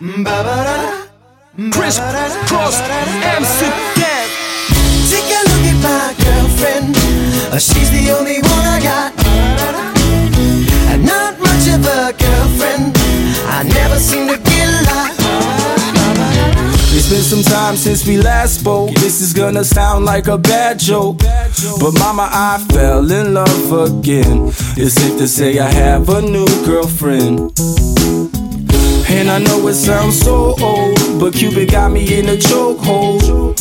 Chris Cross, MC Dev. Take a look at my girlfriend. Uh, She's the only one I got. And not much of a girlfriend. I never seem to get lost. It's been some time since we last spoke. This is gonna sound like a bad joke. But mama, I fell in love again. It's safe to say I have a new girlfriend. And I know it sounds so old, but Cupid got me in a chokehold.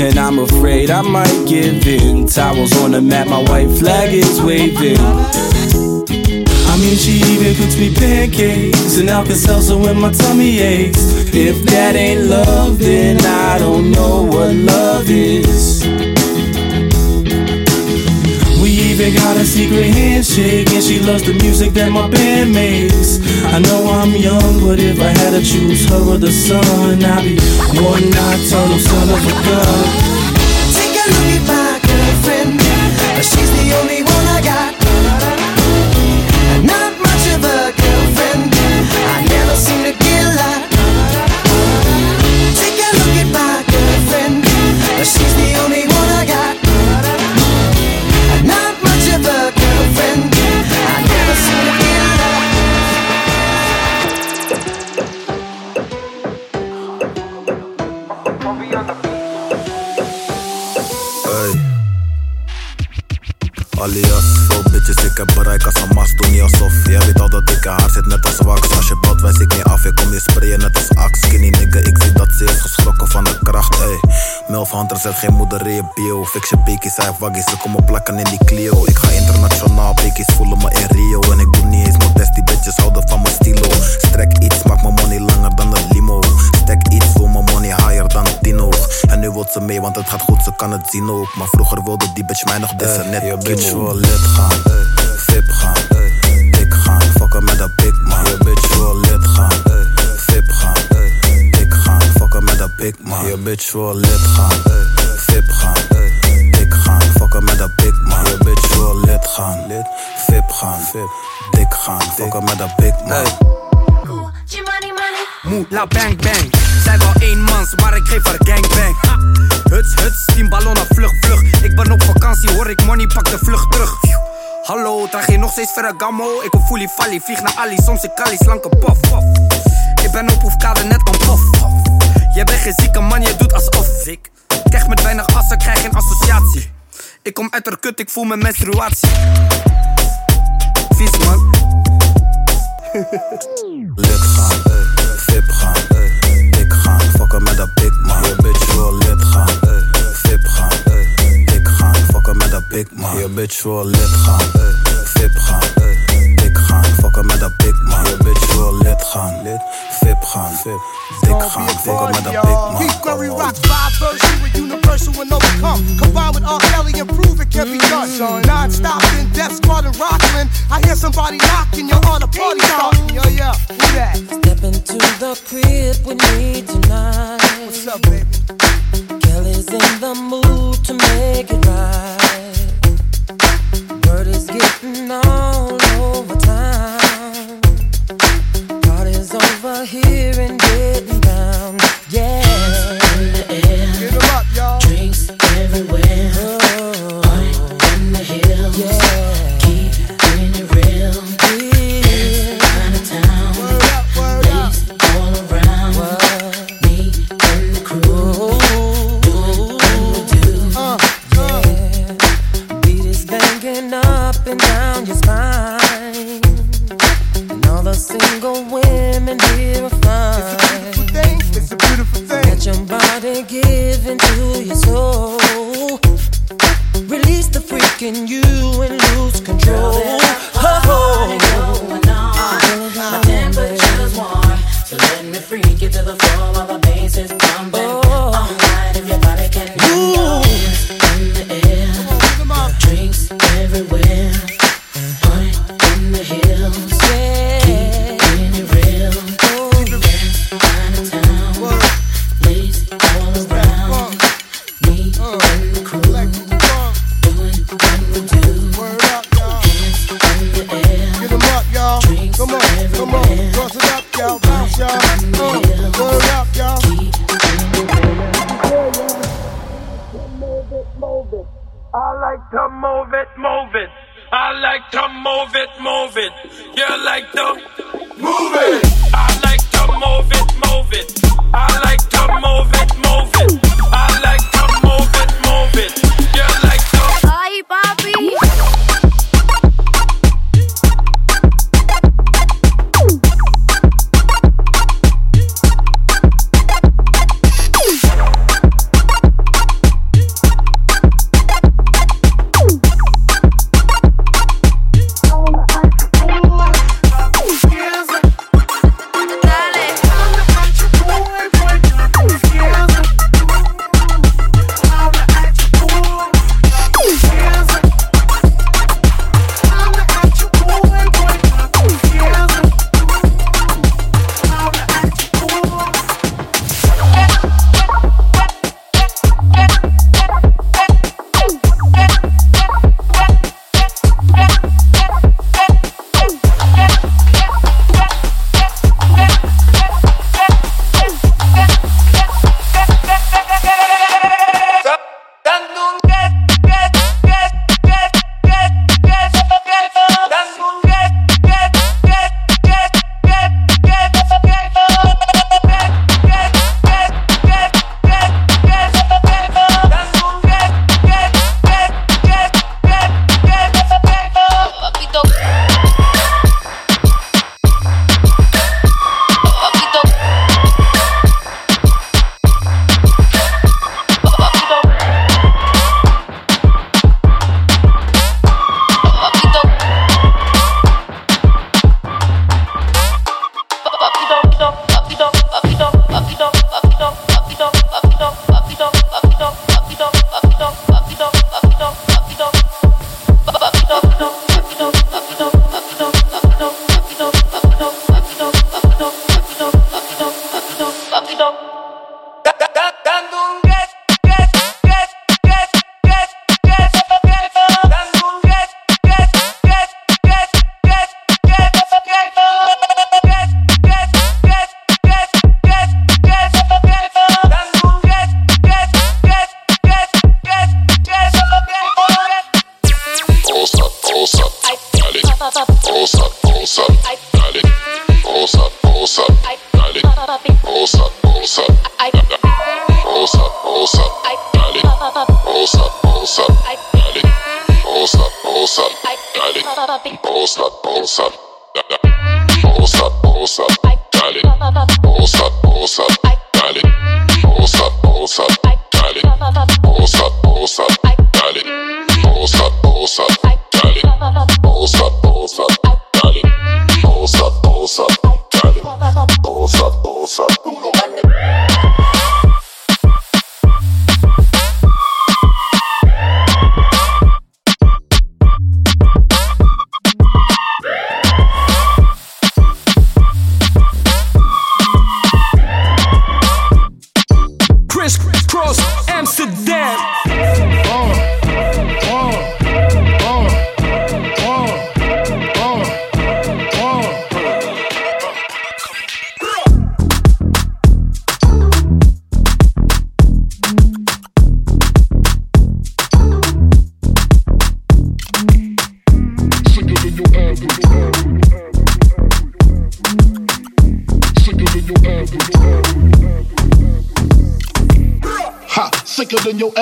And I'm afraid I might give in. Towels on the mat, my white flag is waving. I mean, she even cooks me pancakes and Alka-Seltzer when my tummy aches. If that ain't love, then I don't know what love is. Even got a secret handshake, and she loves the music that my band makes. I know I'm young, but if I had to choose her or the sun, I'd be one nocturnal son of a gun. Take a look at my girlfriend. She's the only Alias, veel bitches, ik heb bereik als een mast, doe niet alsof. Jij weet al dat ik haar zit net als wax. Als je bad wijs ik niet af, ik kom je sprayen net als ax. Skinny nigga, ik zie dat ze is geschrokken van de kracht, ey. Milf Hunter zet geen moeder in bio. Fix je bekies, hij waggies, ze komen plakken in die Clio. Ik ga internationaal, bekies voelen me in Rio. En ik doe niet eens modest, die bitches houden van mijn stilo. Strek iets, maak mijn money langer dan een limo Stek iets, wil mijn money higher dan Tino En nu wil ze mee, want het gaat goed, ze kan het zien ook. Maar vroeger wilde die bitch mij nog dissen, net je bitch wil lid gaan, VIP gaan, dik gaan. Fokken met dat big man. Je bitch wil lid gaan, VIP gaan, dik gaan. Fokken met dat big man. Je bitch wil lid gaan, VIP gaan, dik gaan. Fokken met dat big man. Je bitch wil lid gaan, VIP gaan, dik gaan. Fokken met dat big man Moe, la bang bang. Zij wel één mans, maar ik geef haar gangbang. Huts, huts, tien ballonnen, vlug, vlug. Ik ben op vakantie, hoor ik money, pak de vlucht terug. Hallo, draag je nog steeds Ferragamo? Ik wil fully falli, vlieg naar Ali, soms ik Kali, slanke pof, pof. Ik ben op hoefkade net een pof. Je bent geen zieke man, je doet alsof ik. Krijg met weinig assen, krijg geen associatie. Ik kom uit haar kut, ik voel mijn menstruatie. Bitch wil lid gaan, VIP gaan, dik gaan Fokken met dat big man Je bitch wil lid gaan, VIP gaan, dik gaan Fokken met dat big man Keith Curry rocks five version with universal and overcome. Combined with R. Kelly and prove it can be mm. done. Non-stop in Death Squad and Rockland. I hear somebody knocking, you're on a party starting. Yo, yeah, who that? Step into the crib with me tonight. What's up, baby? Kelly's in the mood to make it right. Here and and lose control.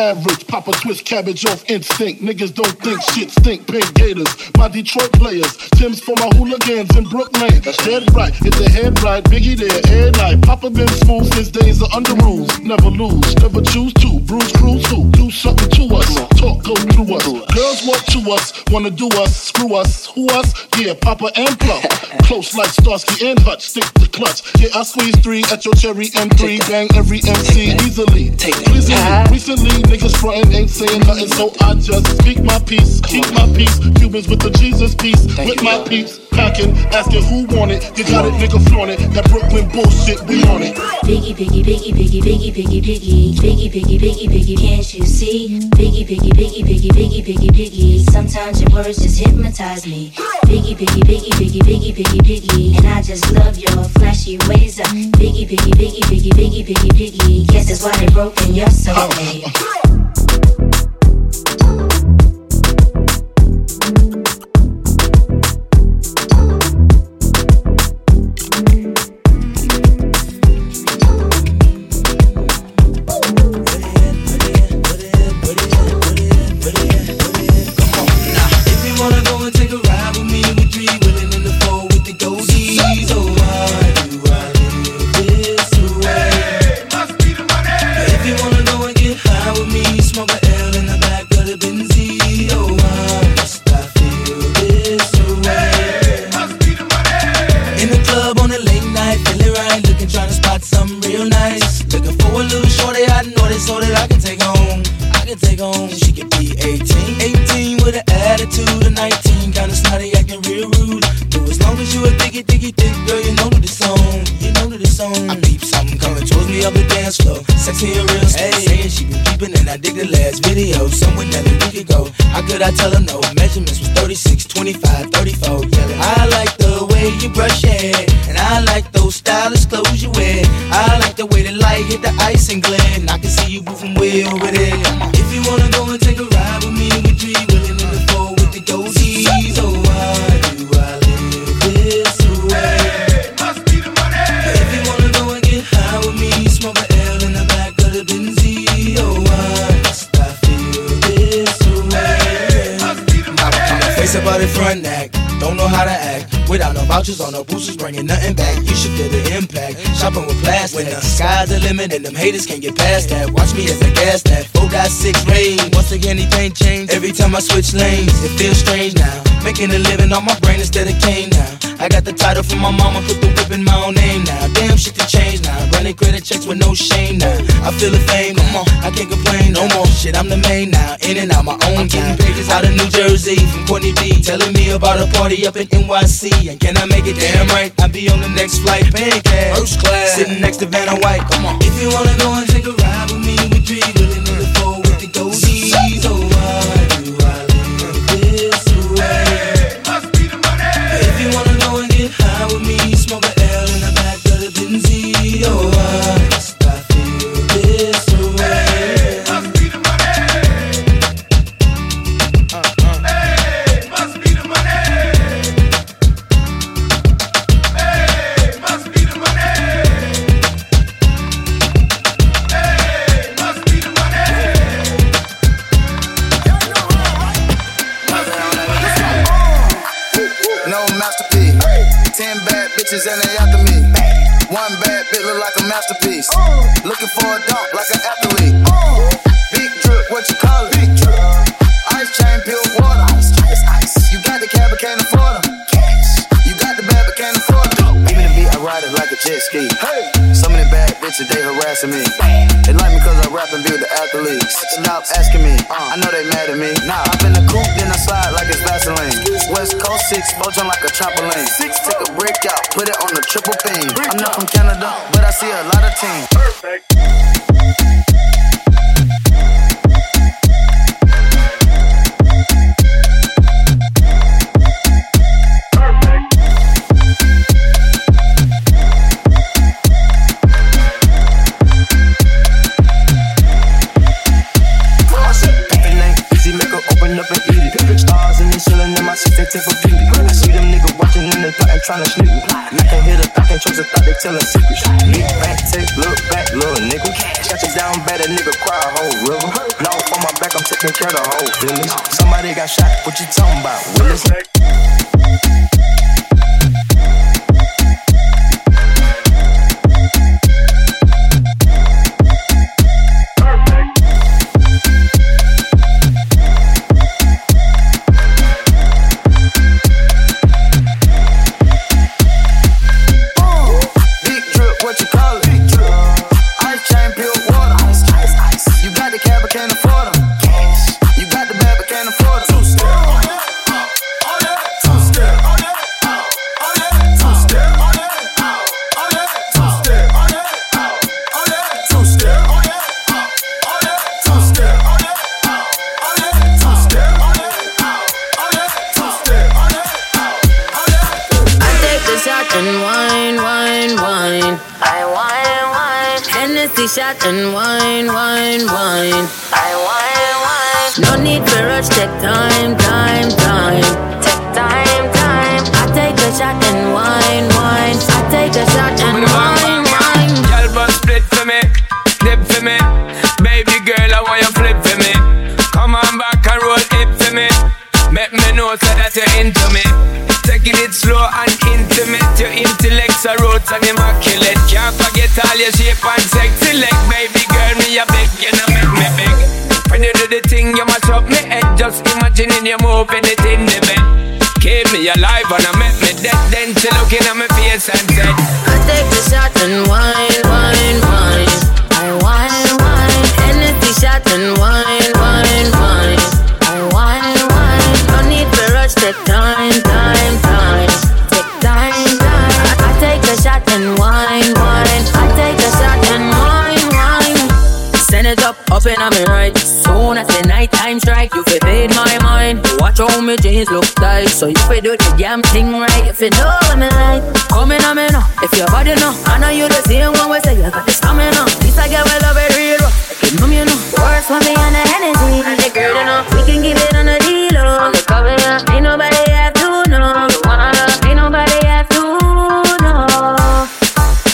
Average. Papa twist cabbage off instinct. Niggas don't think shit stink. Pink Gators. My Detroit players. Timbs for my hooligans in Brooklyn. That's dead right. Hit the head right. Biggie there. Air night. Papa been smooth since days of under rules. Never lose. Never choose to. Bruise cruise who? Do something to us. Talk go through us. Girls want to us. Wanna do us. Screw us. Who us? Yeah, Papa and Plum. Close like Starsky and Hutch. Stick the clutch. Yeah, I squeeze three at your cherry M3. Bang every MC easily. Pleasingly. Recently, Niggas frontin' ain't saying nothing, so I just speak my peace, keep my peace. Cubans with the Jesus piece, with my peeps. Packing, asking who want it. You got it, nigga, flaunt it. That Brooklyn bullshit, we on it. Biggie, biggie, biggie, biggie, biggie, biggie, biggie. Biggie, biggie, biggie, biggie, can't you see? Biggie, biggie, biggie, biggie, biggie, biggie, biggie. Sometimes your words just hypnotize me. Biggie, biggie, biggie, biggie, biggie, biggie, biggie. And I just love your flashy ways. Biggie, biggie, biggie, biggie, biggie, biggie, biggie. Guess that's why they broke in your side. Thank you. Feel the impact. Shopping with plastic. When the sky's the limit and them haters can't get past that. Watch me as I gas that. 4 got 6 range. Once again, anything changed. Every time I switch lanes, it feels strange now. Making a living on my brain instead of cane now. I got the title from my mama, put the whip in my own name now. Damn shit to change now. Running credit checks with no shame now. I feel the fame, come on, I can't complain no more. Shit, I'm the main now. In and out my own game. Pages out of New Jersey from Courtney B. Telling me about a party up in NYC. And can I make it damn right? I'll be on the next flight, paying cash. First class. Sitting next to Vanna White, come on. If you wanna go and take a ride with me, we three masterpiece. Looking for a dunk like an athlete. Big drip, what you call it? Big drip. Ice chain, pure water. Ice, ice, ice. You got the cab, but can't afford 'em. Cash. You got the bad, but can't afford 'em. Give me the beat, I ride it like a jet ski. Hey. Some of the bad bitches, they harassing me. They like me cause I rap and be with the athletes. Stop asking me, uh. I know they mad at me. Nah, hop in the coupe, then I slide like it's Vaseline. West Coast 6, bulging like a trampoline. Six, take a brick out, put it on the triple beam. I'm not from Canada, but I see a lot of teams. If and to sneak me. And I can hear the thought, can't trust the thought, they telling secrets. Big back, take, look back, little nigga. Shut you down bad, a nigga cry a whole river. Now on my back, I'm taking care of the whole village. Somebody got shot, what you talking about, Willis? Hennessy shot and wine, wine, wine. I wine, wine. No need for rush, take time, time, time. Take time, time. I take a shot and wine, wine. I take a shot and wine, wine. Girl, but split for me, dip for me. Baby girl, I want you flip for me. Come on back and roll it for me. Make me know so that you're into me. Taking it slow and intimate. Your intellect's are roots and immaculate. All your shape and sexy leg. Baby girl, me a beg, you know make me beg. When you do the thing, you mash up me head. Just imagining you moving it in the bed. Keep me alive and I make me dead. Then she looking at my face and said, I take a shot and wine, wine, wine. I wine, wine. Hennessy shot and wine, wine, wine. I wine, wine. No need for rush, time, time, up, and I'm right. Soon as the night time strike, you fi fade my mind. Watch how me jeans look tight, so you fi do the damn thing right. If you know what me like, come in on me now. If your body know, I know you the same one we say you got the stamina. This I get well over real rough. Give me you know. Works for me on the Hennessy. And the girl you know, we can give it on the deal. Oh. On the cover, yeah. Ain't nobody have to know. You wanna love, ain't nobody have to know.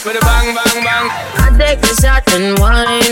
with a bang, bang, bang. I take the shot and wine,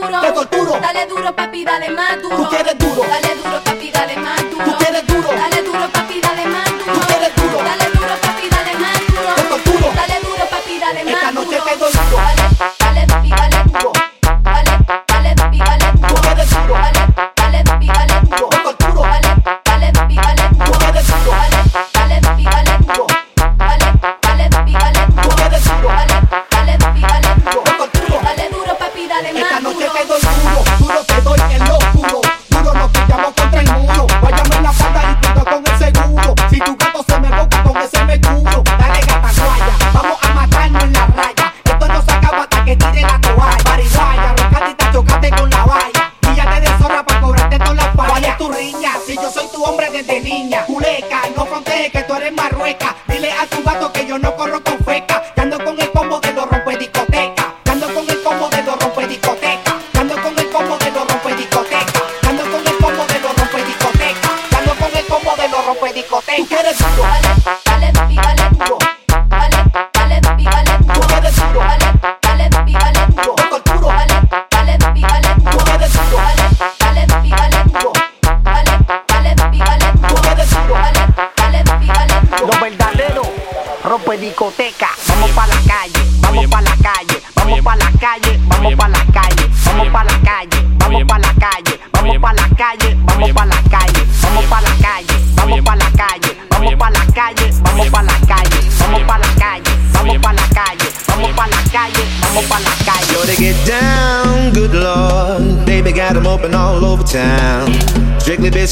duro, te torturo. Dale duro, papi, dale más duro. Tú quieres duro, dale duro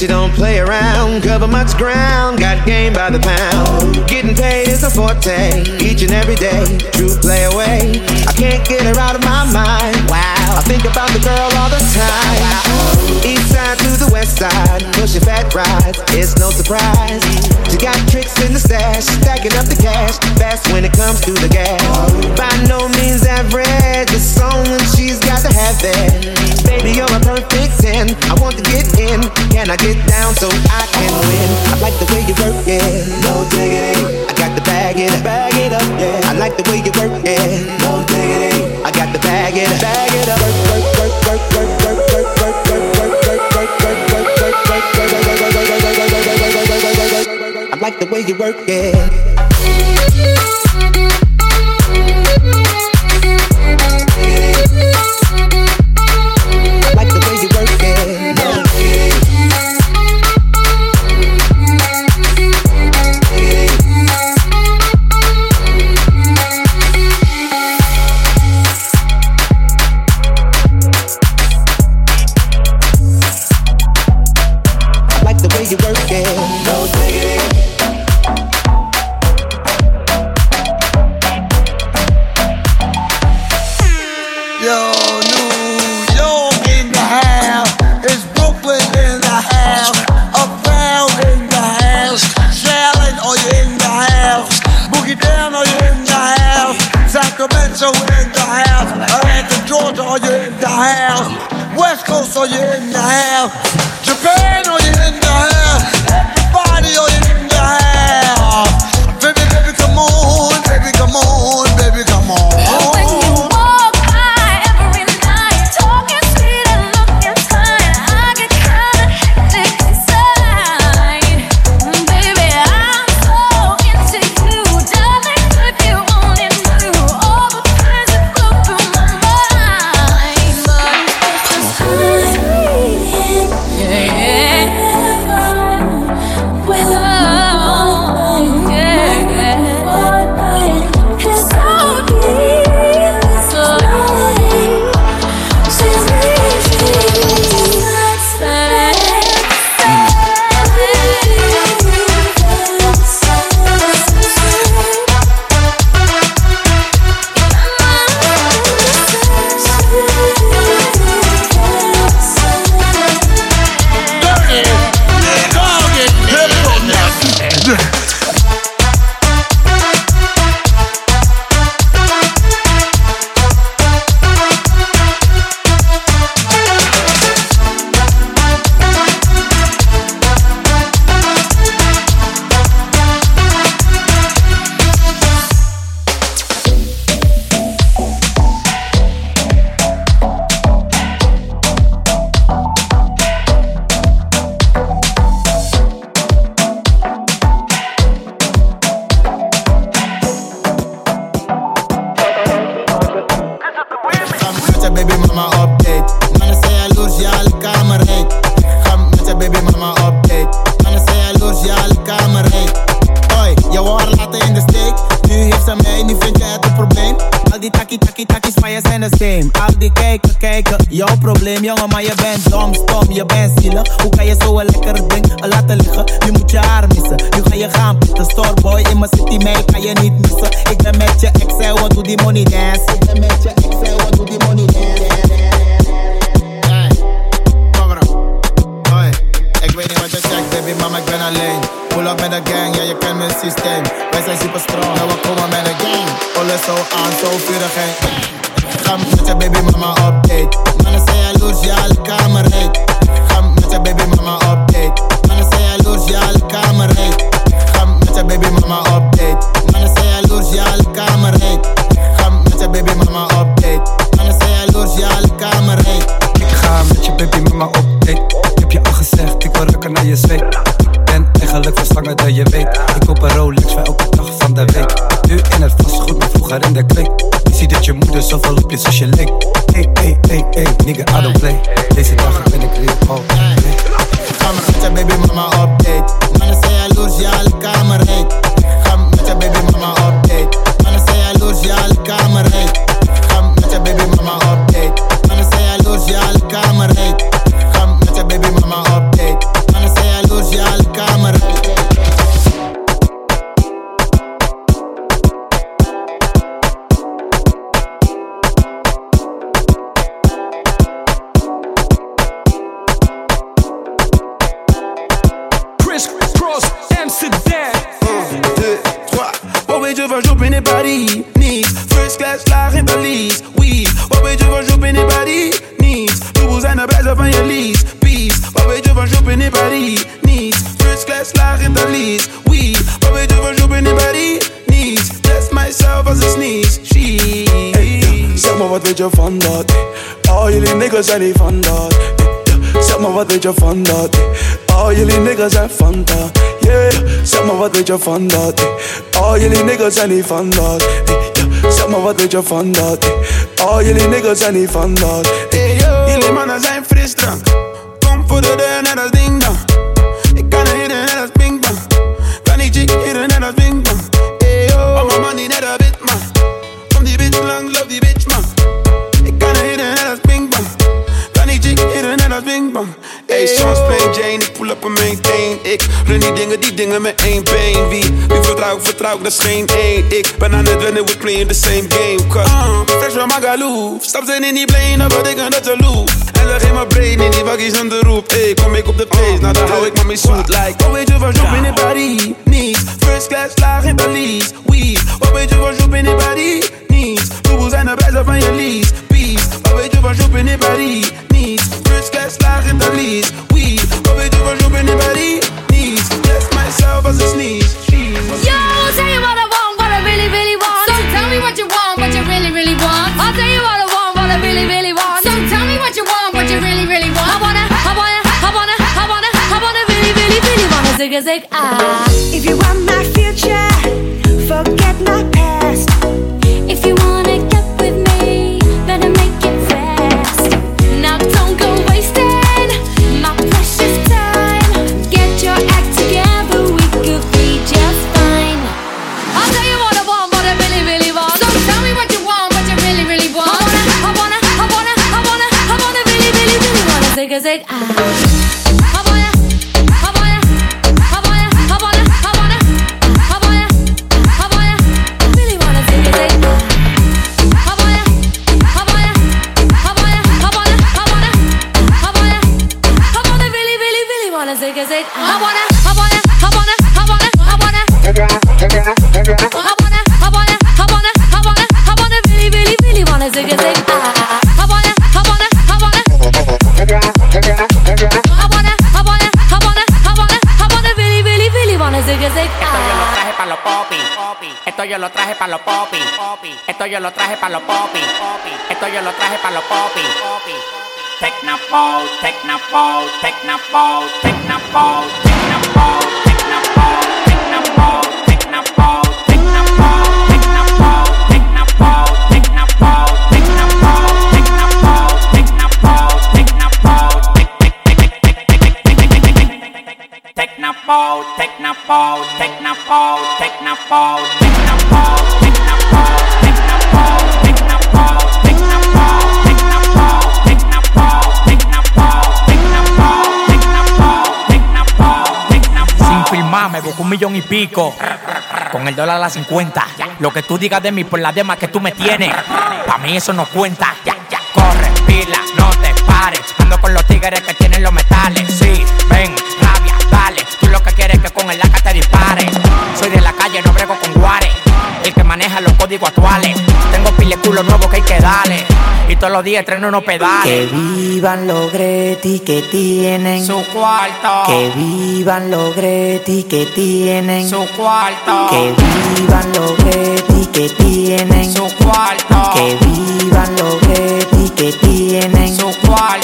you don't play around, cover much ground, got game by the pound. Getting paid is a forte, each and every day, true play away. I can't get her out of my mind. Wow, I think about the girl all the time. Wow west side, pushing fat rides, it's no surprise. She got tricks in the stash, stacking up the cash, fast when it comes to the gas. By no means average, it's someone she's got to have that. Baby, you're a perfect 10. I want to get in, can I get down so I can win? I like the way you work yeah. no diggity. I got the bag it, bag it up, yeah. I like the way you work yeah. no diggity. I got the bag it, bag it up, work, work, work, work, work. I like the way you work it. I'm city maker, you need me, so ik ben met je ex, zij to doe money dance. Met across Amsterdam. Un, deux, trois. Waouh, je veux jouer anybody, Nice. First class, la Paris, oui. Waouh, je veux jouer anybody, Nice. Nouveaux anabase avant your list, peace. Waouh, je veux jouer Paris Nice. First class, la Paris, oui. Waouh, je veux jouer Paris Nice. Bless myself as a sneeze, she. Zeg maar wat weet je van dat? Al jullie niggas zijn niet van dat. Zeg maar wat weet je van dat? Eh? Al jullie niggas zijn van dat. Yeah, zeg maar wat weet je van dat? eh? Al jullie niggas zijn niet van dat. eh, ja. Zeg maar wat weet je van dat? eh? Al jullie niggas zijn niet van dat. Hey yo. Jullie mannen zijn frisdrank. Kom voor de deur net als ding dong. Ik kan er hitten net als ping pong. Kan die chick hitten net als ping pong. Hey yo. Al mijn money net een bit man. Kom die bitch lang, love die bitch man. Ik kan er hitten net als ping pong. Kan die chick hitten net als ping pong. Hey, soms plain Jane, pull up en maintain. Ik run die dingen, die dingen met één been. Wie, wie vertrouw ik, vertrouw ik, dat is geen één. Ik ben aan het winnen, we playing the same game. Cause, uh, fresh from Magaloo. Stap zijn in die plane, dat betekent dat ze loop. En leg in mijn brain, in die waggies aan de roep. Hey, kom ik op de place, nou dan hou ik maar mijn suit. Like, wat weet je van job in de Paris? Niets. First class laag in Belize. Weed. Wat weet je van job in de Paris? Niets. Loeboe zijn de prijzen van je lease. Peace. Wat weet je van job in de Paris? Niets. Yo lo traje pa' los popi. Esto yo lo traje pa' los popi. Esto yo lo traje pa' los popi. Technopole, technopole, technopole, technopole, technopole, technopole, Sin filmar me busco un millón y pico. Con el dólar a la 50. Lo que tú digas de mí por las demás que tú me tienes. Pa' mí eso no cuenta. Ya, ya, corre, pila, no te pares. Ando con los tigres que tienen los metales de la calle, no brego con guares. El que maneja los códigos actuales. Tengo pile culo nuevo que hay que darle. Y todos los días treno unos pedales. Que vivan los Greti que tienen su cuarto. Que vivan los Greti que tienen su cuarto. Que vivan los Greti que tienen su cuarto. Que vivan los Greti que tienen su cuarto.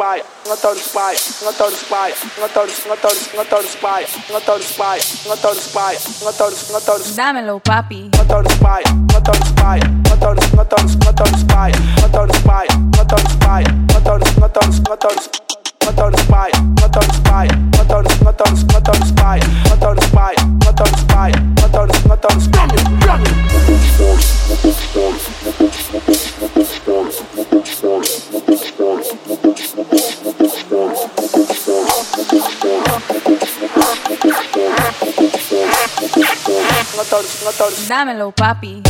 spy, uma tal spy, uma tal spy, uma tal, uma tal, uma tal spy, uma tal spy, uma tal spy, uma tal, uma tal. Dámelo, papi. Uma tal spy, uma tal spy, uma tal, uma tal, uma tal spy, uma tal spy, uma tal spy, uma tal, uma tal, uma tal. Uma tal spy, uma tal spy, uma tal, uma tal, uma tal spy, uma tal spy, uma tal spy, uma tal, uma tal. Damn it, damn it. Dámelo, papi.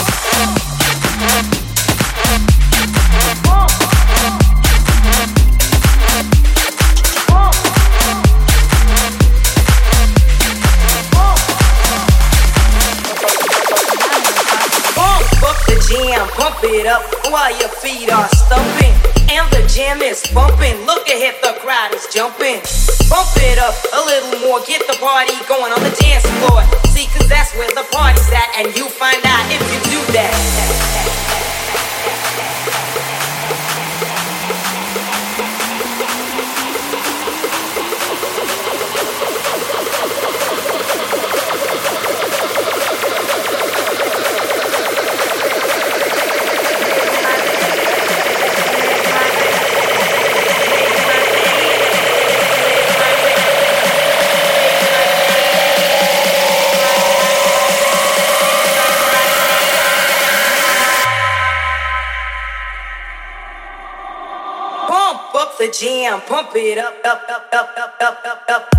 while your feet are stumping and the jam is bumping. Look ahead, the crowd is jumping. Bump it up a little more, get the party going on the dance floor. See, cause that's where the party's at, and you find out if you do that. down, pump it up, up, up, up, up, up, up, up.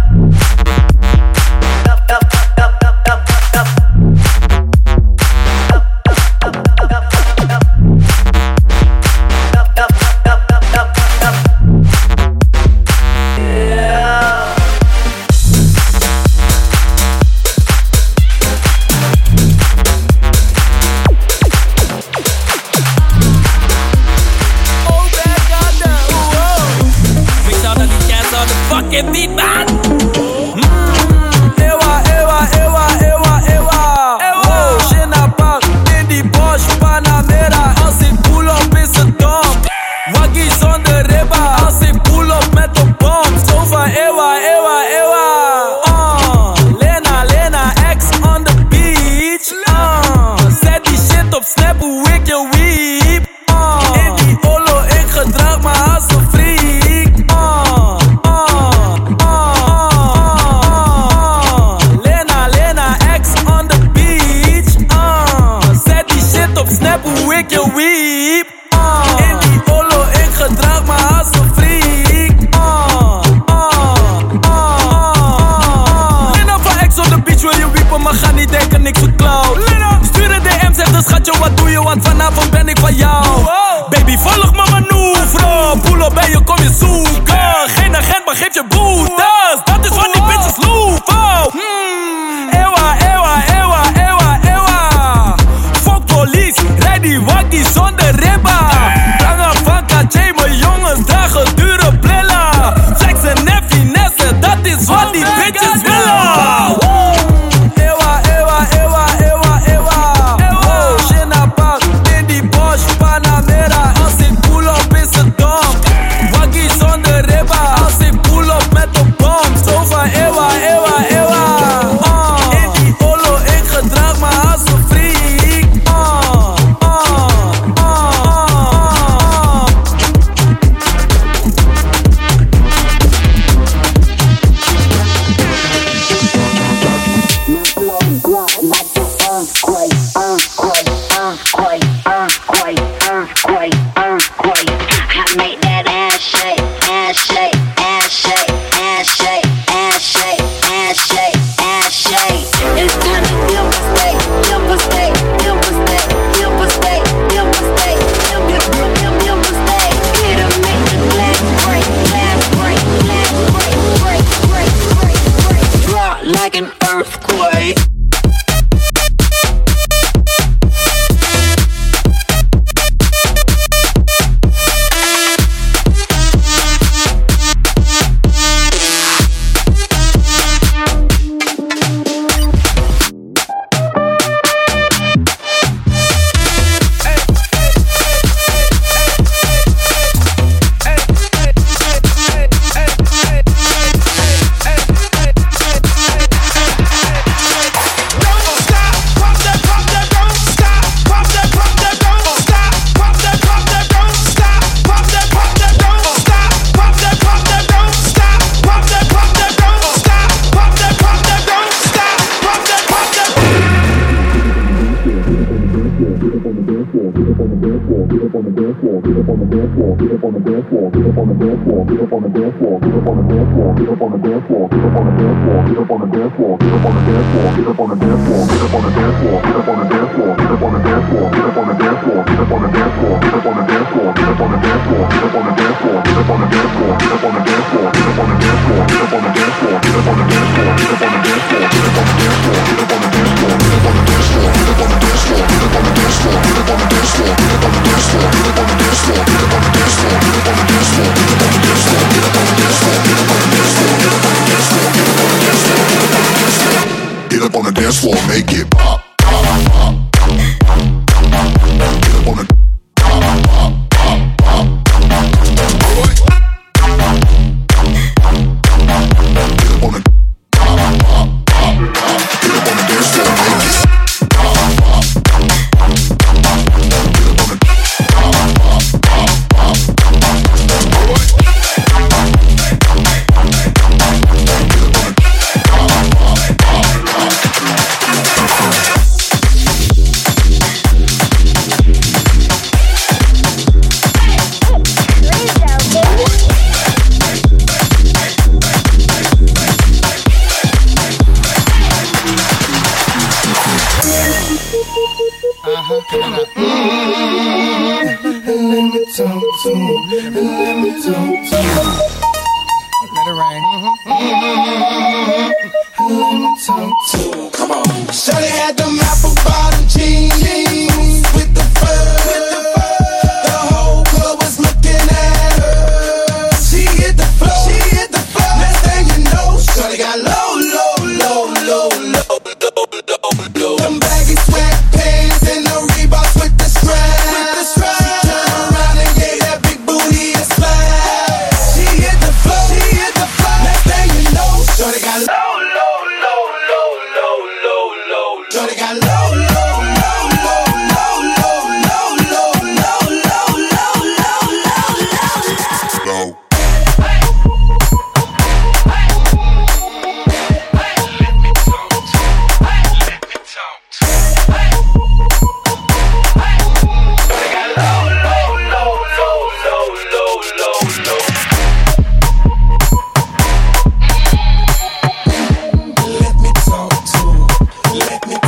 que me back. Get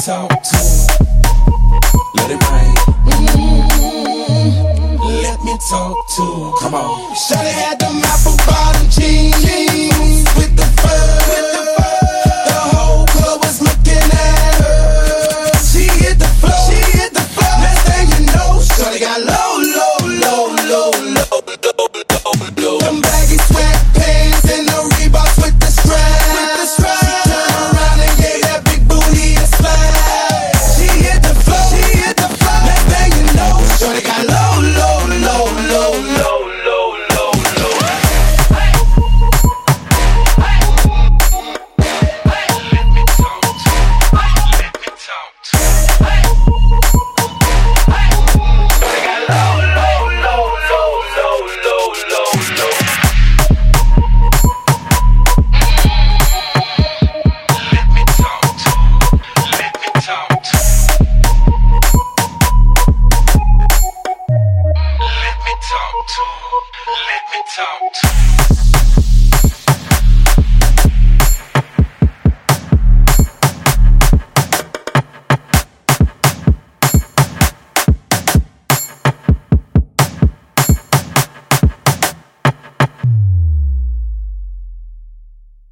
talk to him. Let it rain. Mm, Let me talk to him. Come on. Shawty had them apple